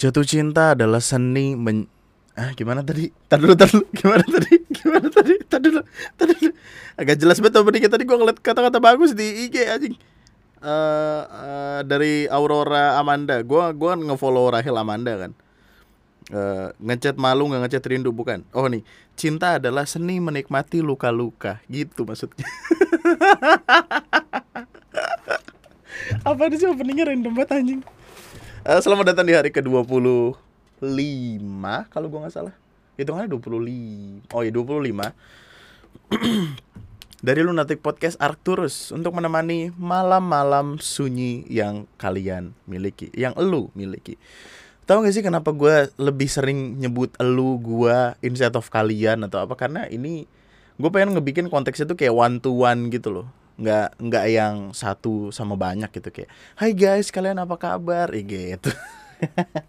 Jatuh cinta adalah seni men ah gimana tadi? Tadi dulu, tadi. Gimana tadi? Gimana tadi? Tadi dulu, tadi dulu. Agak jelas banget opening tadi gua ngeliat kata-kata bagus di IG anjing. Eh eh, dari Aurora Amanda. Gua gua ngefollow Rahel Amanda kan. Eh ngechat malu nggak ngechat rindu bukan? Oh nih, cinta adalah seni menikmati luka-luka. Gitu maksudnya. Apa sih openingnya random banget anjing. Eh, selamat datang di hari ke-25 kalau gua nggak salah. Hitungannya 25. Oh iya 25. Dari Lunatic Podcast Arcturus untuk menemani malam-malam sunyi yang kalian miliki, yang elu miliki. Tahu gak sih kenapa gue lebih sering nyebut elu gua instead of kalian atau apa? Karena ini gue pengen ngebikin konteksnya tuh kayak one to one gitu loh nggak nggak yang satu sama banyak gitu kayak Hai guys kalian apa kabar? Eh, gitu.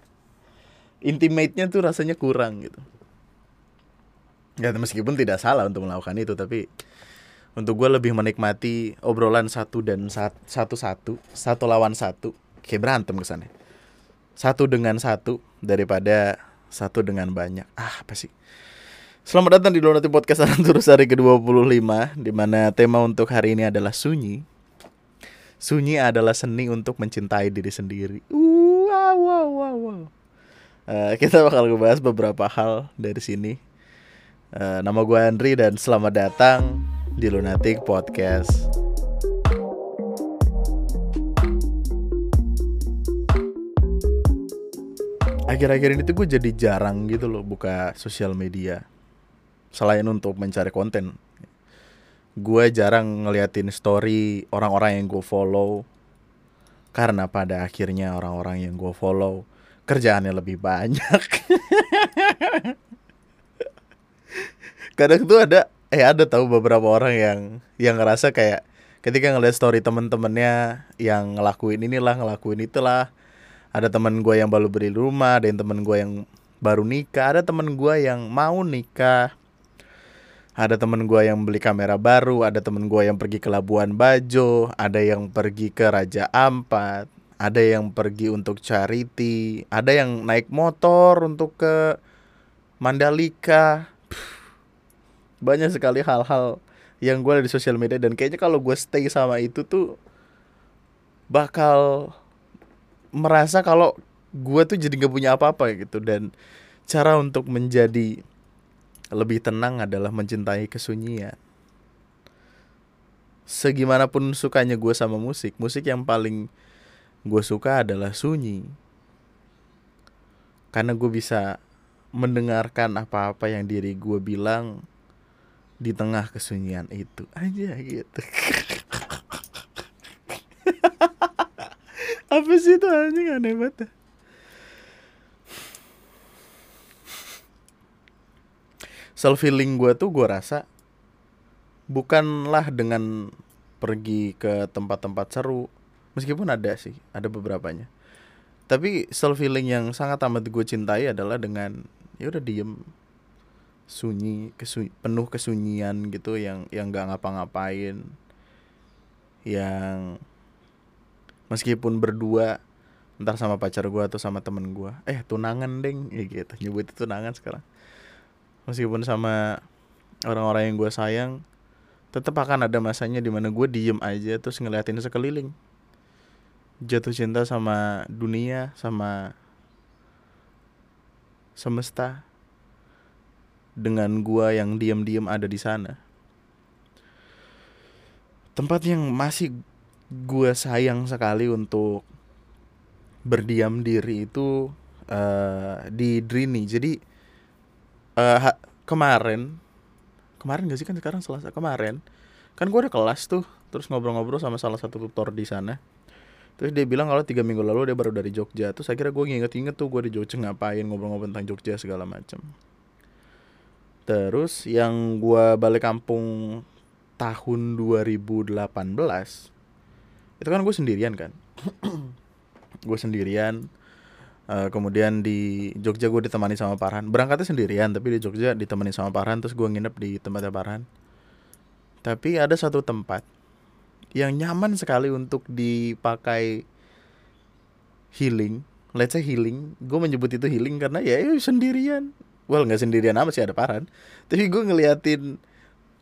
Intimate-nya tuh rasanya kurang gitu. Ya meskipun tidak salah untuk melakukan itu tapi untuk gue lebih menikmati obrolan satu dan sat- satu satu satu lawan satu kayak berantem kesannya. Satu dengan satu daripada satu dengan banyak. Ah apa sih Selamat datang di Donati Podcast Terus hari ke-25 di mana tema untuk hari ini adalah sunyi. Sunyi adalah seni untuk mencintai diri sendiri. Uh, Wow, wow, wow, wow. Eh, Kita bakal ngebahas beberapa hal dari sini. Eh, Nama gue Andri dan selamat datang di Lunatic Podcast. Akhir-akhir ini tuh gue jadi jarang gitu loh buka sosial media selain untuk mencari konten. Gue jarang ngeliatin story orang-orang yang gue follow karena pada akhirnya orang-orang yang gue follow kerjaannya lebih banyak. Kadang tuh ada eh ada tahu beberapa orang yang yang ngerasa kayak ketika ngeliat story temen-temennya yang ngelakuin inilah ngelakuin itulah. Ada temen gue yang baru beli rumah ada yang temen gue yang baru nikah ada temen gue yang mau nikah ada temen gue yang beli kamera baru, ada temen gue yang pergi ke Labuan Bajo, ada yang pergi ke Raja Ampat, ada yang pergi untuk charity, ada yang naik motor untuk ke Mandalika. Banyak sekali hal-hal yang gue ada di sosial media dan kayaknya kalau gue stay sama itu tuh bakal merasa kalau gue tuh jadi gak punya apa-apa gitu dan cara untuk menjadi lebih tenang adalah mencintai kesunyian. Segimanapun sukanya gue sama musik, musik yang paling gue suka adalah sunyi. Karena gue bisa mendengarkan apa-apa yang diri gue bilang di tengah kesunyian itu aja gitu. apa sih itu anjing aneh banget. Self healing gue tuh gue rasa bukanlah dengan pergi ke tempat-tempat seru meskipun ada sih ada beberapanya. Tapi self healing yang sangat amat gue cintai adalah dengan ya udah diem sunyi kesu penuh kesunyian gitu yang yang nggak ngapa-ngapain yang meskipun berdua ntar sama pacar gue atau sama temen gue eh tunangan deng. Ya gitu nyebut itu tunangan sekarang meskipun sama orang-orang yang gue sayang tetap akan ada masanya di mana gue diem aja terus ngeliatin sekeliling. Jatuh cinta sama dunia sama semesta dengan gue yang diem-diem ada di sana. Tempat yang masih gue sayang sekali untuk berdiam diri itu eh, di Drini. Jadi ha- kemarin. Kemarin gak sih? Kan sekarang selasa. Kemarin. Kan gue ada kelas tuh. Terus ngobrol-ngobrol sama salah satu tutor di sana. Terus dia bilang kalau tiga minggu lalu dia baru dari Jogja. Terus akhirnya gue nginget-inget tuh gue di Jogja ngapain ngobrol-ngobrol tentang Jogja segala macam terus yang gue balik kampung tahun 2018 itu kan gue sendirian kan? Gue sendirian Eh, kemudian di Jogja gue ditemani sama Parhan berangkatnya sendirian tapi di Jogja ditemani sama Parhan terus gue nginep di tempatnya Parhan tapi ada satu tempat yang nyaman sekali untuk dipakai healing. Let's say healing. Gue menyebut itu healing karena ya, ya sendirian. Well nggak sendirian amat sih ada paran tapi gue ngeliatin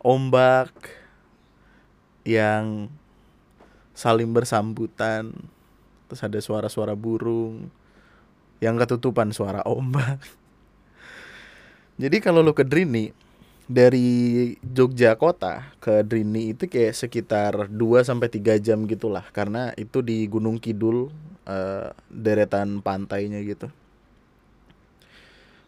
ombak yang saling bersambutan terus ada suara-suara burung yang ketutupan suara ombak jadi kalau lu ke Drini dari Jogja kota ke Drini itu kayak sekitar 2 sampai 3 jam gitulah karena itu di Gunung Kidul uh, deretan pantainya gitu.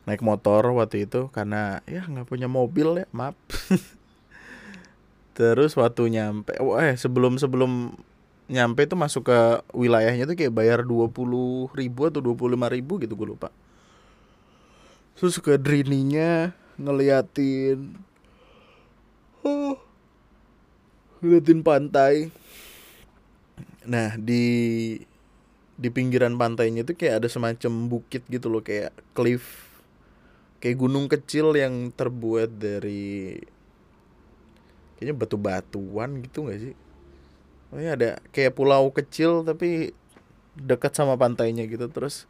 Naik motor waktu itu karena ya nggak punya mobil ya, maaf. Terus waktu nyampe eh sebelum sebelum nyampe itu masuk ke wilayahnya tuh kayak bayar 20 ribu atau 25 ribu gitu gue lupa. Terus ke Drininya ngeliatin oh, ngeliatin pantai nah di di pinggiran pantainya itu kayak ada semacam bukit gitu loh kayak cliff kayak gunung kecil yang terbuat dari kayaknya batu-batuan gitu gak sih Oh ada kayak pulau kecil tapi dekat sama pantainya gitu terus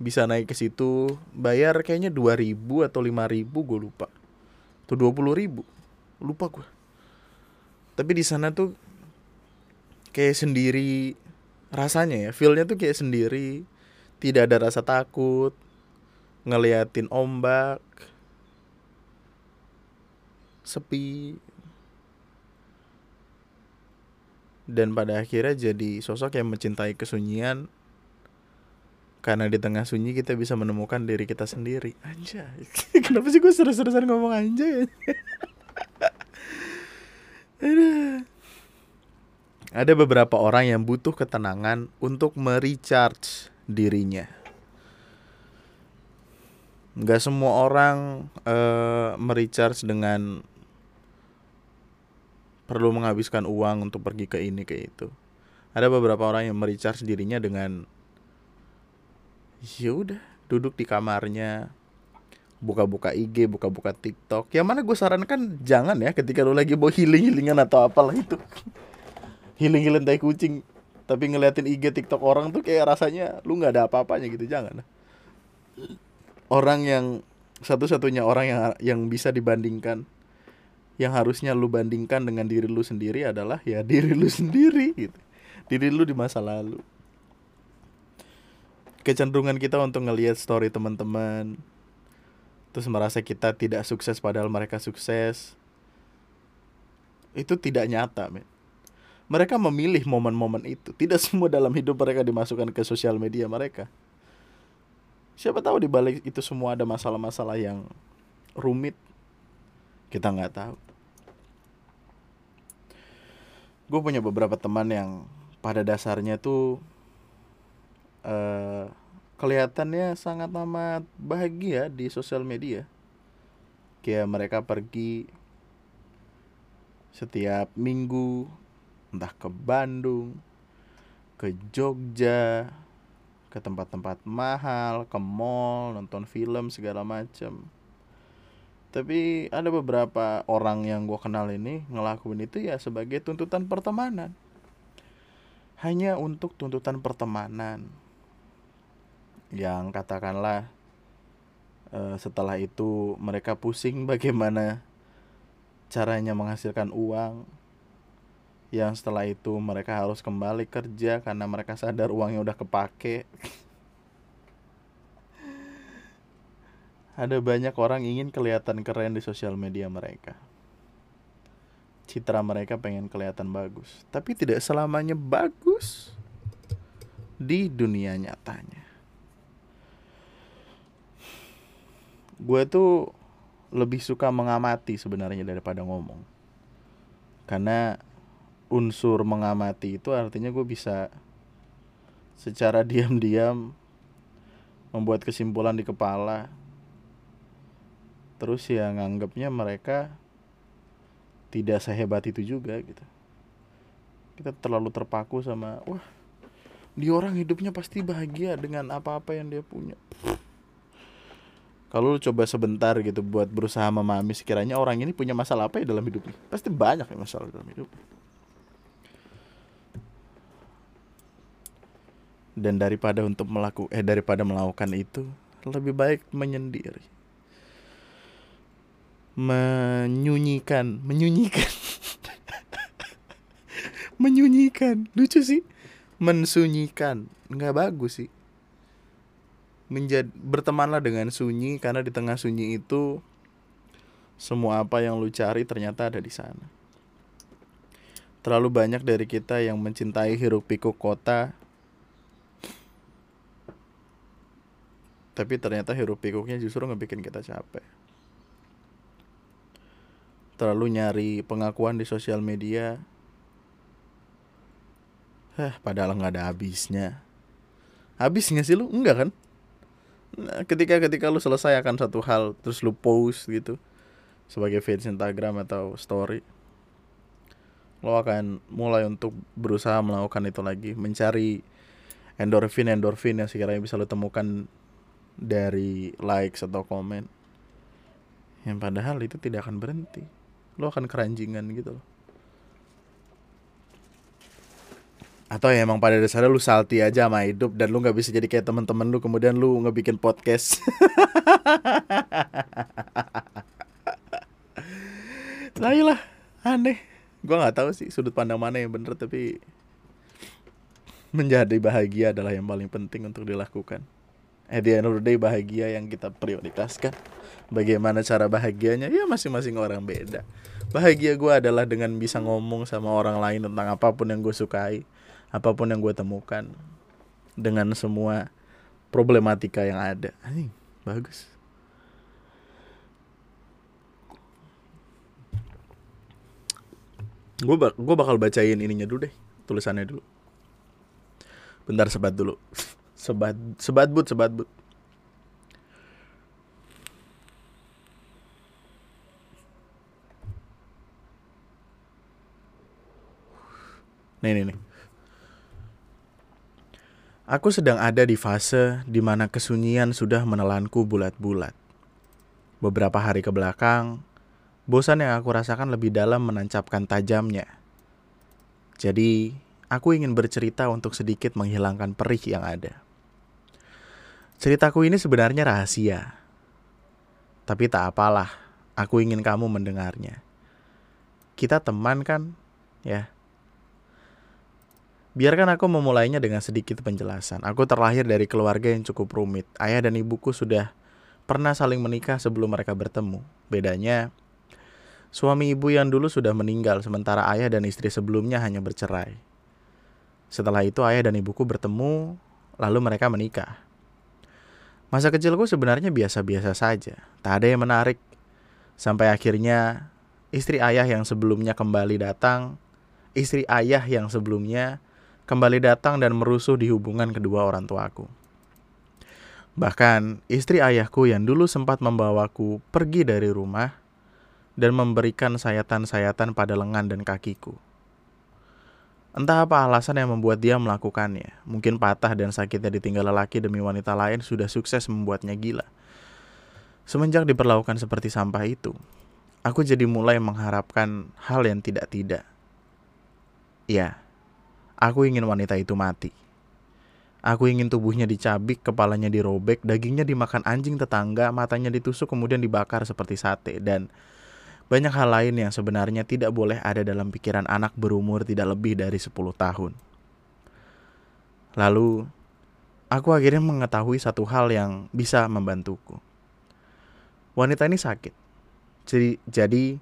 bisa naik ke situ bayar kayaknya dua ribu atau lima ribu gue lupa. Atau dua puluh ribu lupa gue tapi di sana tuh kayak sendiri rasanya ya feelnya tuh kayak sendiri tidak ada rasa takut ngeliatin ombak sepi dan pada akhirnya jadi sosok yang mencintai kesunyian. Karena di tengah sunyi kita bisa menemukan diri kita sendiri. Anjay. Kenapa sih gue seru-seruan ngomong anjay? Ada beberapa orang yang butuh ketenangan untuk merecharge dirinya. Nggak semua orang uh, merecharge dengan perlu menghabiskan uang untuk pergi ke ini ke itu ada beberapa orang yang merecharge dirinya dengan ya udah duduk di kamarnya buka-buka IG, buka-buka TikTok. Yang mana gue sarankan jangan ya ketika lu lagi mau healing-healingan atau apalah itu. Healing-healing tai kucing. Tapi ngeliatin IG TikTok orang tuh kayak rasanya lu nggak ada apa-apanya gitu, jangan. Orang yang satu-satunya orang yang yang bisa dibandingkan yang harusnya lu bandingkan dengan diri lu sendiri adalah ya diri lu sendiri gitu. Diri lu di masa lalu. Kecenderungan kita untuk ngelihat story teman-teman terus merasa kita tidak sukses padahal mereka sukses itu tidak nyata men. Mereka memilih momen-momen itu. Tidak semua dalam hidup mereka dimasukkan ke sosial media mereka. Siapa tahu di balik itu semua ada masalah-masalah yang rumit. Kita nggak tahu gue punya beberapa teman yang pada dasarnya tuh uh, kelihatannya sangat amat bahagia di sosial media. Kayak mereka pergi setiap minggu entah ke Bandung, ke Jogja, ke tempat-tempat mahal, ke mall, nonton film segala macam. Tapi ada beberapa orang yang gue kenal ini ngelakuin itu ya sebagai tuntutan pertemanan. Hanya untuk tuntutan pertemanan. Yang katakanlah uh, setelah itu mereka pusing bagaimana caranya menghasilkan uang. Yang setelah itu mereka harus kembali kerja karena mereka sadar uangnya udah kepake ada banyak orang ingin kelihatan keren di sosial media mereka. Citra mereka pengen kelihatan bagus tapi tidak selamanya bagus di dunia nyatanya. Gue tuh lebih suka mengamati sebenarnya daripada ngomong. Karena unsur mengamati itu artinya gue bisa secara diam-diam membuat kesimpulan di kepala terus ya nganggapnya mereka tidak sehebat itu juga gitu. Kita terlalu terpaku sama wah di orang hidupnya pasti bahagia dengan apa-apa yang dia punya. Kalau lu coba sebentar gitu buat berusaha memahami sekiranya orang ini punya masalah apa ya dalam hidupnya pasti banyak ya masalah dalam hidup. Dan daripada untuk melakukan eh daripada melakukan itu lebih baik menyendiri menyunyikan menyunyikan. Menyunyikan. Lucu sih. Mensunyikan. Nggak bagus sih. Menjadi bertemanlah dengan sunyi karena di tengah sunyi itu semua apa yang lu cari ternyata ada di sana. Terlalu banyak dari kita yang mencintai hiruk pikuk kota. Tapi ternyata hiruk pikuknya justru ngebikin kita capek terlalu nyari pengakuan di sosial media Hah, padahal nggak ada habisnya. Habis nggak sih lu? Enggak kan? Nah, ketika ketika lu selesai akan satu hal terus lu post gitu sebagai fans Instagram atau story lo akan mulai untuk berusaha melakukan itu lagi mencari endorfin endorfin yang sekiranya bisa lo temukan dari likes atau komen yang padahal itu tidak akan berhenti lo akan keranjingan gitu loh. Atau ya emang pada dasarnya lu salty aja sama hidup dan lu nggak bisa jadi kayak teman-teman lu kemudian lu ngebikin podcast. Lah lah aneh. Gua nggak tahu sih sudut pandang mana yang bener tapi menjadi bahagia adalah yang paling penting untuk dilakukan. At the end day bahagia yang kita prioritaskan. Bagaimana cara bahagianya? Ya masing-masing orang beda bahagia gue adalah dengan bisa ngomong sama orang lain tentang apa pun yang gue sukai apa pun yang gue temukan dengan semua problematika yang ada. Anjing, bagus. Gue bak gue bakal bacain ininya dulu deh tulisannya dulu. Bentar sebat dulu. Sebat sebat but sebat but nih nih nih Aku sedang ada di fase di mana kesunyian sudah menelanku bulat-bulat. Beberapa hari ke belakang, bosan yang aku rasakan lebih dalam menancapkan tajamnya. Jadi, aku ingin bercerita untuk sedikit menghilangkan perih yang ada. Ceritaku ini sebenarnya rahasia. Tapi tak apalah, aku ingin kamu mendengarnya. Kita teman kan, ya. Biarkan aku memulainya dengan sedikit penjelasan. Aku terlahir dari keluarga yang cukup rumit. Ayah dan ibuku sudah pernah saling menikah sebelum mereka bertemu. Bedanya, suami ibu yang dulu sudah meninggal, sementara ayah dan istri sebelumnya hanya bercerai. Setelah itu ayah dan ibuku bertemu, lalu mereka menikah. Masa kecilku sebenarnya biasa-biasa saja, tak ada yang menarik. Sampai akhirnya istri ayah yang sebelumnya kembali datang, istri ayah yang sebelumnya kembali datang dan merusuh di hubungan kedua orang tuaku. Bahkan istri ayahku yang dulu sempat membawaku pergi dari rumah dan memberikan sayatan-sayatan pada lengan dan kakiku. Entah apa alasan yang membuat dia melakukannya. Mungkin patah dan sakitnya ditinggal lelaki demi wanita lain sudah sukses membuatnya gila. Semenjak diperlakukan seperti sampah itu, aku jadi mulai mengharapkan hal yang tidak-tidak. Ya, Aku ingin wanita itu mati. Aku ingin tubuhnya dicabik, kepalanya dirobek, dagingnya dimakan anjing tetangga, matanya ditusuk kemudian dibakar seperti sate dan banyak hal lain yang sebenarnya tidak boleh ada dalam pikiran anak berumur tidak lebih dari 10 tahun. Lalu, aku akhirnya mengetahui satu hal yang bisa membantuku. Wanita ini sakit. Jadi, jadi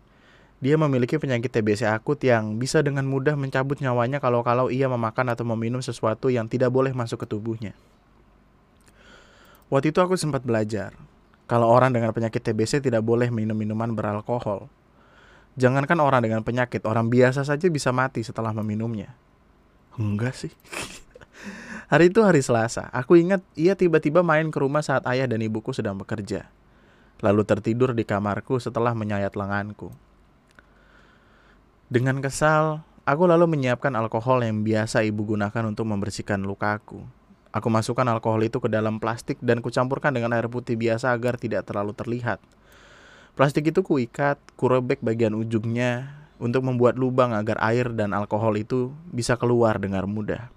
dia memiliki penyakit TBC akut yang bisa dengan mudah mencabut nyawanya kalau-kalau ia memakan atau meminum sesuatu yang tidak boleh masuk ke tubuhnya. Waktu itu aku sempat belajar, kalau orang dengan penyakit TBC tidak boleh minum minuman beralkohol. Jangankan orang dengan penyakit, orang biasa saja bisa mati setelah meminumnya. Enggak sih. hari itu hari Selasa, aku ingat ia tiba-tiba main ke rumah saat ayah dan ibuku sedang bekerja. Lalu tertidur di kamarku setelah menyayat lenganku. Dengan kesal, aku lalu menyiapkan alkohol yang biasa ibu gunakan untuk membersihkan lukaku. Aku masukkan alkohol itu ke dalam plastik dan kucampurkan dengan air putih biasa agar tidak terlalu terlihat. Plastik itu kuikat, kurebek bagian ujungnya untuk membuat lubang agar air dan alkohol itu bisa keluar dengan mudah.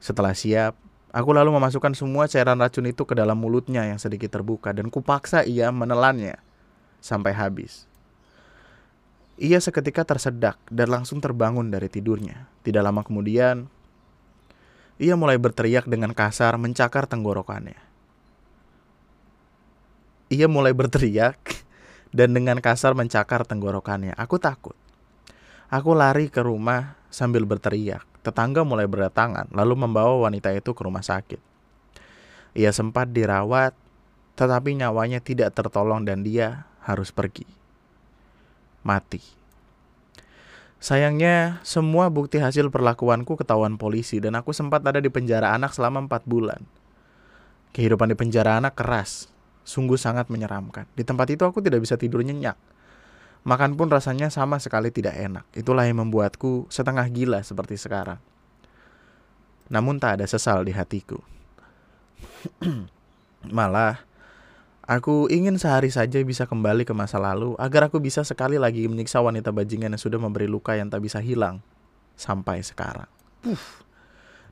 Setelah siap, aku lalu memasukkan semua cairan racun itu ke dalam mulutnya yang sedikit terbuka dan kupaksa ia menelannya sampai habis. Ia seketika tersedak dan langsung terbangun dari tidurnya. Tidak lama kemudian, ia mulai berteriak dengan kasar mencakar tenggorokannya. Ia mulai berteriak dan dengan kasar mencakar tenggorokannya. Aku takut. Aku lari ke rumah sambil berteriak. Tetangga mulai berdatangan, lalu membawa wanita itu ke rumah sakit. Ia sempat dirawat, tetapi nyawanya tidak tertolong dan dia harus pergi mati. Sayangnya, semua bukti hasil perlakuanku ketahuan polisi dan aku sempat ada di penjara anak selama 4 bulan. Kehidupan di penjara anak keras, sungguh sangat menyeramkan. Di tempat itu aku tidak bisa tidur nyenyak. Makan pun rasanya sama sekali tidak enak. Itulah yang membuatku setengah gila seperti sekarang. Namun tak ada sesal di hatiku. Malah, Aku ingin sehari saja bisa kembali ke masa lalu agar aku bisa sekali lagi menyiksa wanita bajingan yang sudah memberi luka yang tak bisa hilang sampai sekarang. Uff,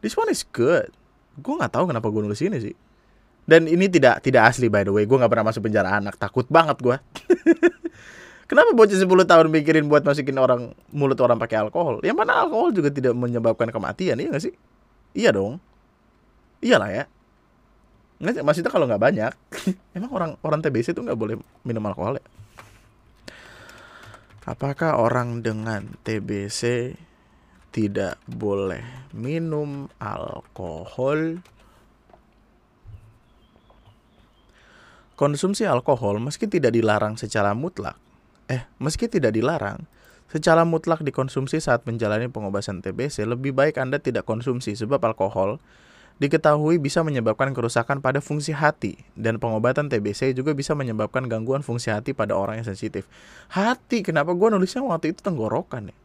this one is good. Gue nggak tahu kenapa gue nulis ini sih. Dan ini tidak tidak asli by the way. Gue nggak pernah masuk penjara anak. Takut banget gue. Kenapa bocah 10 tahun mikirin buat masukin orang mulut orang pakai alkohol? Yang mana alkohol juga tidak menyebabkan kematian, iya gak sih? Iya dong. Iyalah ya. Nggak, maksudnya kalau nggak banyak, emang orang orang TBC itu nggak boleh minum alkohol ya? Apakah orang dengan TBC tidak boleh minum alkohol? Konsumsi alkohol meski tidak dilarang secara mutlak, eh meski tidak dilarang, secara mutlak dikonsumsi saat menjalani pengobatan TBC, lebih baik Anda tidak konsumsi sebab alkohol diketahui bisa menyebabkan kerusakan pada fungsi hati dan pengobatan TBC juga bisa menyebabkan gangguan fungsi hati pada orang yang sensitif. Hati, kenapa gue nulisnya waktu itu tenggorokan ya?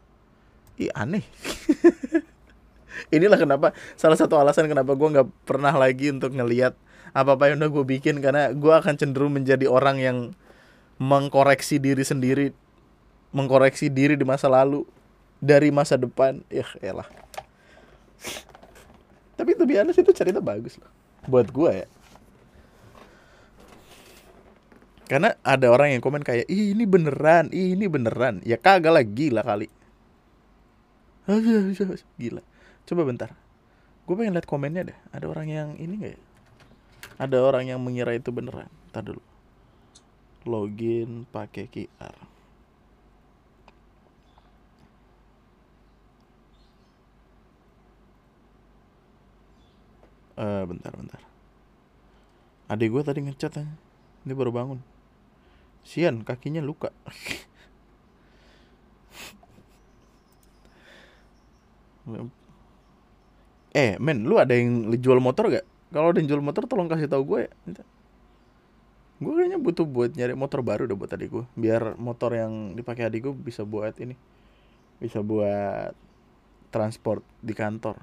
Ih aneh. Inilah kenapa salah satu alasan kenapa gue nggak pernah lagi untuk ngelihat apa-apa yang udah gue bikin karena gue akan cenderung menjadi orang yang mengkoreksi diri sendiri, mengkoreksi diri di masa lalu dari masa depan. Ya elah tapi itu biasa itu cerita bagus loh. Buat gue ya. Karena ada orang yang komen kayak Ih, ini beneran Ih, ini beneran. Ya kagak lah gila kali. Gila. Coba bentar. Gue pengen lihat komennya deh. Ada orang yang ini gak ya? Ada orang yang mengira itu beneran. Ntar dulu. Login pakai QR uh, bentar bentar. Adik gue tadi ngecat aja ini baru bangun. Sian kakinya luka. Eh men lu ada yang jual motor gak? Kalau ada yang jual motor tolong kasih tahu gue ya. Gue kayaknya butuh buat nyari motor baru udah buat adik gue biar motor yang dipakai adik gue bisa buat ini. Bisa buat transport di kantor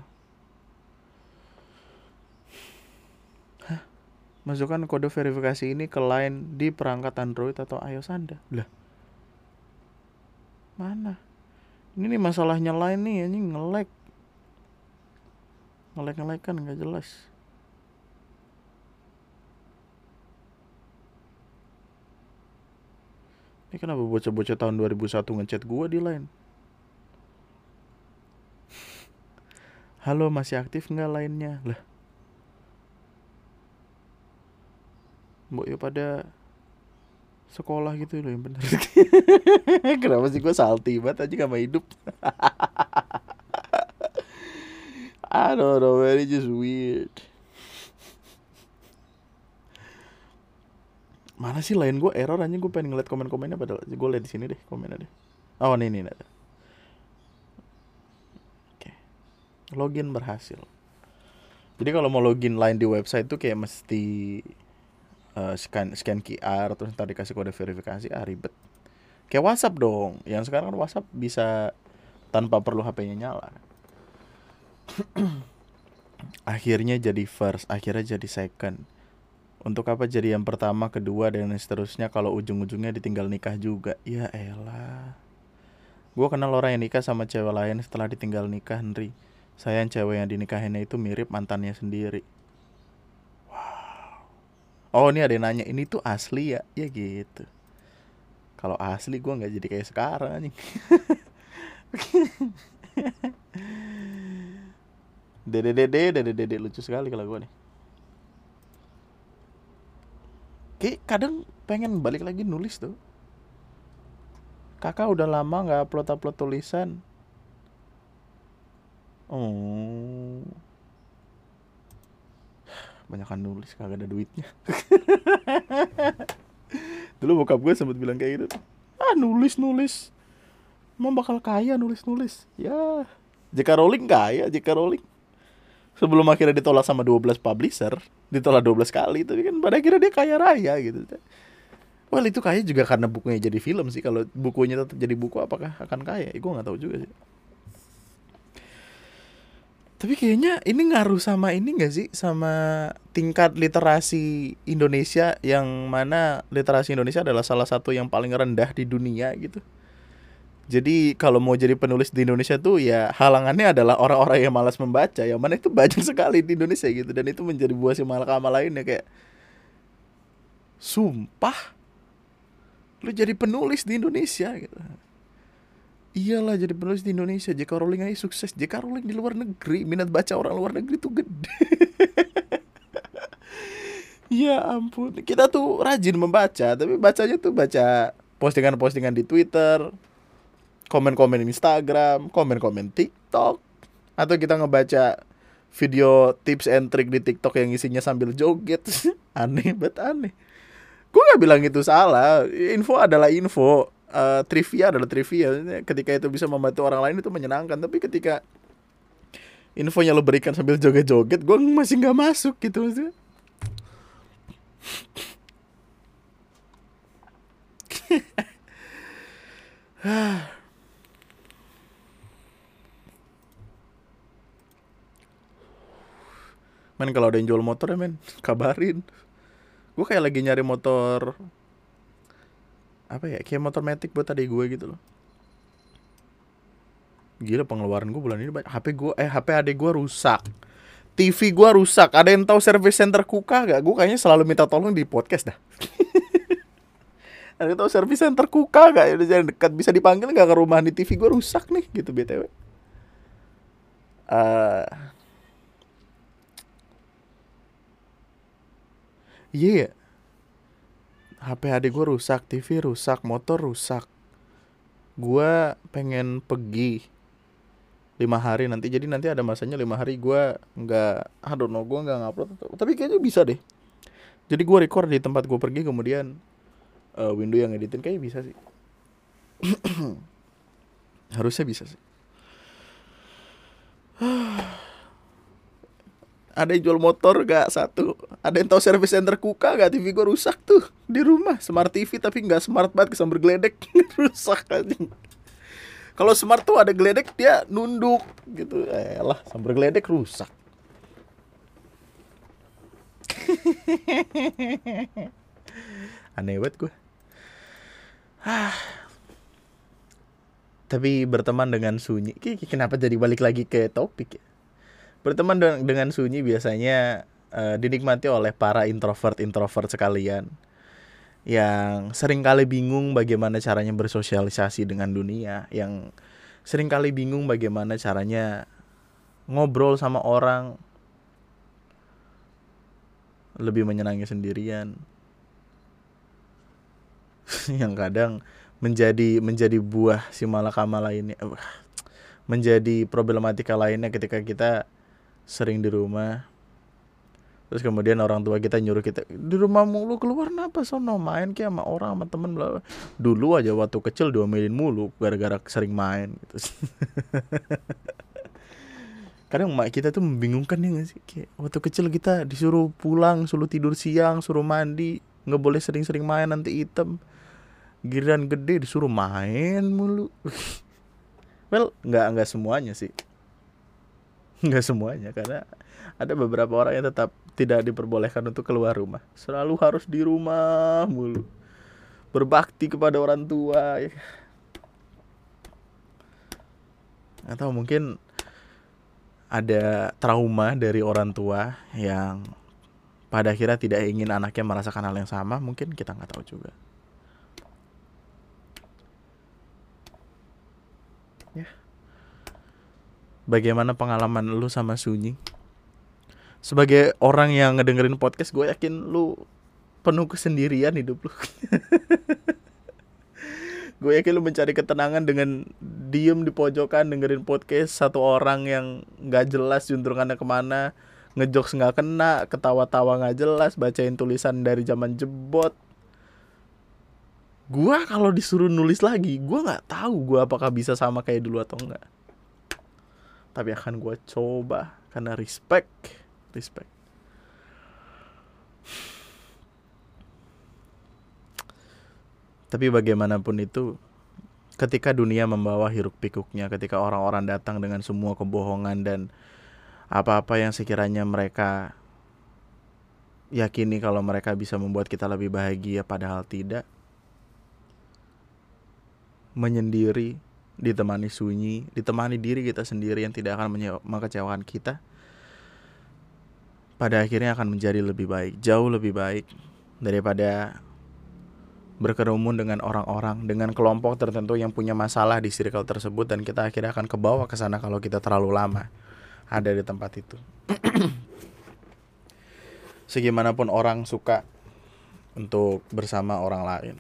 Masukkan kode verifikasi ini ke line di perangkat Android atau iOS Anda. Lah. Mana? Ini nih masalahnya line nih, ini nge-lag. Nge-lag kan nggak jelas. Ini kenapa bocah-bocah tahun 2001 ngechat gua di line? Halo, masih aktif nggak lainnya? Lah, mbok ya pada sekolah gitu loh yang bener. Kenapa sih gue salty banget aja sama hidup? I don't know man. It's just weird. Mana sih lain gue error aja gue pengen ngeliat komen-komennya padahal. Gue liat di sini deh komennya deh. Oh ini ini ada. Oke. Login berhasil. Jadi kalau mau login lain di website tuh kayak mesti uh, scan scan QR terus ntar dikasih kode verifikasi ah ribet. Kayak WhatsApp dong. Yang sekarang kan WhatsApp bisa tanpa perlu HP-nya nyala. Akhirnya jadi first akhirnya jadi second. Untuk apa jadi yang pertama kedua dan seterusnya kalau ujung-ujungnya ditinggal nikah juga? Ya elah. Gue kenal orang yang nikah sama cewek lain setelah ditinggal nikah Henry. Sayang cewek yang dinikahinnya itu mirip mantannya sendiri oh ini ada yang nanya ini tuh asli ya? Ya gitu. Kalau asli gue nggak jadi kayak sekarang anjing. Dede dede dede dede lucu sekali kalau gue nih. Kayak kadang pengen balik lagi nulis tuh. Kakak udah lama nggak upload upload tulisan. Oh banyakan nulis kagak ada duitnya. Dulu bokap gue sempat bilang kayak gitu. Ah nulis nulis. Mau bakal kaya nulis nulis. Ya jika Rowling kaya jika Rowling. Sebelum akhirnya ditolak sama 12 publisher ditolak 12 kali tapi kan pada akhirnya dia kaya raya gitu. Well itu kaya juga karena bukunya jadi film sih. Kalau bukunya tetap jadi buku apakah akan kaya? Ya, gue nggak tahu juga sih tapi kayaknya ini ngaruh sama ini gak sih? Sama tingkat literasi Indonesia yang mana literasi Indonesia adalah salah satu yang paling rendah di dunia gitu. Jadi kalau mau jadi penulis di Indonesia tuh ya halangannya adalah orang-orang yang malas membaca. Yang mana itu banyak sekali di Indonesia gitu. Dan itu menjadi buah si malakama lainnya kayak sumpah? Lu jadi penulis di Indonesia? gitu. Iyalah jadi penulis di Indonesia. J.K. Rowling aja sukses. J.K. Rowling di luar negeri minat baca orang luar negeri tuh gede. ya ampun. Kita tuh rajin membaca, tapi bacanya tuh baca postingan-postingan di Twitter, komen-komen Instagram, komen-komen TikTok, atau kita ngebaca video tips and trick di TikTok yang isinya sambil joget, aneh banget aneh. Gue gak bilang itu salah, info adalah info, uh, trivia adalah trivia. Ketika itu bisa membantu orang lain itu menyenangkan, tapi ketika infonya lo berikan sambil joget-joget, gue masih nggak masuk gitu maksudnya. Men kalau ada yang jual motor ya men Kabarin Gue kayak lagi nyari motor Apa ya Kayak motor metik buat tadi gue gitu loh. Gila pengeluaran gue bulan ini banyak. HP gue Eh HP adik gue rusak. TV gue rusak. Ada yang tahu service center Kuka gak? Gue kayaknya selalu minta tolong di podcast dah. Ada yang tahu service center Kuka gak? Udah jangan dekat. Bisa dipanggil gak ke rumah nih? TV gue rusak nih Gitu BTW uh, eh, iya yeah. HP adik gue rusak, TV rusak, motor rusak. Gue pengen pergi lima hari nanti. Jadi nanti ada masanya lima hari gue nggak, aduh no gue nggak ngupload. Tapi kayaknya bisa deh. Jadi gue record di tempat gue pergi kemudian uh, window yang editin kayak bisa sih. Harusnya bisa sih. ada yang jual motor gak? Satu. Ada yang tahu service center kuka gak? TV gue rusak tuh di rumah. Smart TV tapi nggak smart banget kesambar geledek. Rusak aja kalau smart tuh ada geledek dia nunduk gitu. Eh lah sambar geledek rusak. Aneh banget gue ah. Tapi berteman dengan sunyi. Kenapa jadi balik lagi ke topik ya Berteman dengan sunyi biasanya uh, dinikmati oleh para introvert-introvert sekalian. Yang sering kali bingung bagaimana caranya bersosialisasi dengan dunia, yang sering kali bingung bagaimana caranya ngobrol sama orang. Lebih menyenangi sendirian. yang kadang menjadi menjadi buah si malakama lainnya menjadi problematika lainnya ketika kita sering di rumah. Terus kemudian orang tua kita nyuruh kita di rumah mulu keluar napa sono? Main kayak sama orang sama temen bla dulu aja waktu kecil diomelin mulu gara-gara sering main gitu. Kadang mak kita tuh membingungkan ya gak sih? Kayak waktu kecil kita disuruh pulang suruh tidur siang suruh mandi nggak boleh sering-sering main nanti hitam. Giliran gede disuruh main mulu. Well nggak nggak semuanya sih nggak semuanya karena ada beberapa orang yang tetap tidak diperbolehkan untuk keluar rumah. Selalu harus di rumah mulu. Berbakti kepada orang tua atau mungkin ada trauma dari orang tua yang pada akhirnya tidak ingin anaknya merasakan hal yang sama mungkin kita nggak tahu juga. Ya bagaimana pengalaman lu sama Sunyi? Sebagai orang yang ngedengerin podcast gue yakin lu penuh kesendirian hidup lu. Gue yakin lu mencari ketenangan dengan diem di pojokan dengerin podcast satu orang yang nggak jelas juntrungannya ke mana ngejokes nggak kena ketawa-tawa nggak jelas bacain tulisan dari zaman jebot. Gue kalau disuruh nulis lagi gue nggak tahu gue apakah bisa sama kayak dulu atau enggak tapi akan gue coba karena respect respect Tapi bagaimanapun itu, ketika dunia membawa hiruk pikuknya, ketika orang-orang datang dengan semua kebohongan dan apa-apa yang sekiranya mereka yakini kalau mereka bisa membuat kita lebih bahagia padahal tidak. Menyendiri, ditemani sunyi, ditemani diri kita sendiri yang tidak akan mengecewakan kita. Pada akhirnya akan menjadi lebih baik, jauh lebih baik daripada berkerumun dengan orang-orang dengan kelompok tertentu yang punya masalah di circle tersebut dan kita akhirnya akan kebawa ke sana kalau kita terlalu lama ada di tempat itu. Segimanapun orang suka untuk bersama orang lain,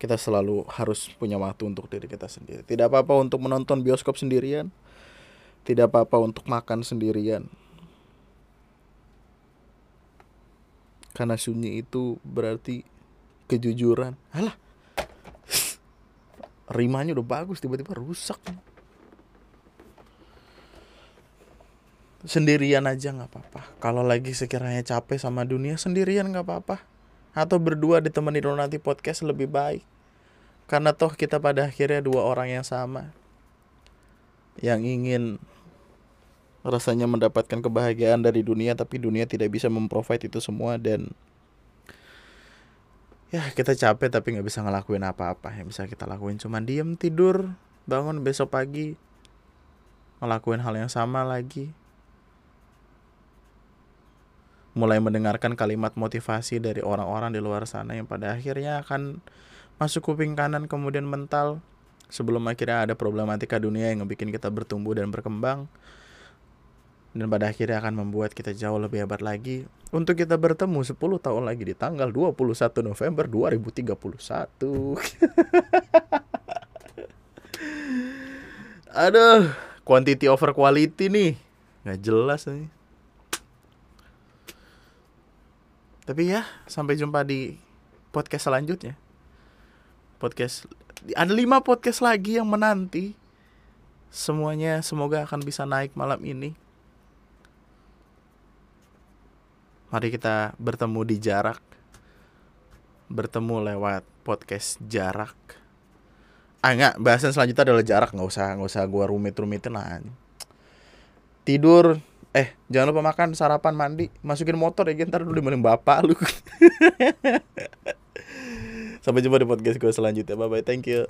kita selalu harus punya waktu untuk diri kita sendiri. Tidak apa-apa untuk menonton bioskop sendirian, tidak apa-apa untuk makan sendirian. Karena sunyi itu berarti kejujuran. Alah. Rimanya udah bagus tiba-tiba rusak. Sendirian aja nggak apa-apa. Kalau lagi sekiranya capek sama dunia sendirian nggak apa-apa atau berdua ditemani nanti podcast lebih baik. Karena toh kita pada akhirnya dua orang yang sama. Yang ingin rasanya mendapatkan kebahagiaan dari dunia tapi dunia tidak bisa memprovide itu semua dan ya kita capek tapi nggak bisa ngelakuin apa-apa. Yang bisa kita lakuin cuma diem tidur bangun besok pagi ngelakuin hal yang sama lagi mulai mendengarkan kalimat motivasi dari orang-orang di luar sana yang pada akhirnya akan masuk kuping kanan kemudian mental sebelum akhirnya ada problematika dunia yang ngebikin kita bertumbuh dan berkembang dan pada akhirnya akan membuat kita jauh lebih hebat lagi untuk kita bertemu 10 tahun lagi di tanggal 21 November 2031. Aduh, quantity over quality nih. Nggak jelas nih. Tapi ya, sampai jumpa di podcast selanjutnya. Podcast ada lima podcast lagi yang menanti. Semuanya semoga akan bisa naik malam ini. Mari kita bertemu di jarak. Bertemu lewat podcast jarak. Ah enggak, bahasan selanjutnya adalah jarak, nggak usah nggak usah gua rumit-rumitin lah. Tidur, eh jangan lupa makan, sarapan, mandi, masukin motor ya, ntar lu dimainin bapak lu. Sampai jumpa di podcast gue selanjutnya. Bye bye, thank you.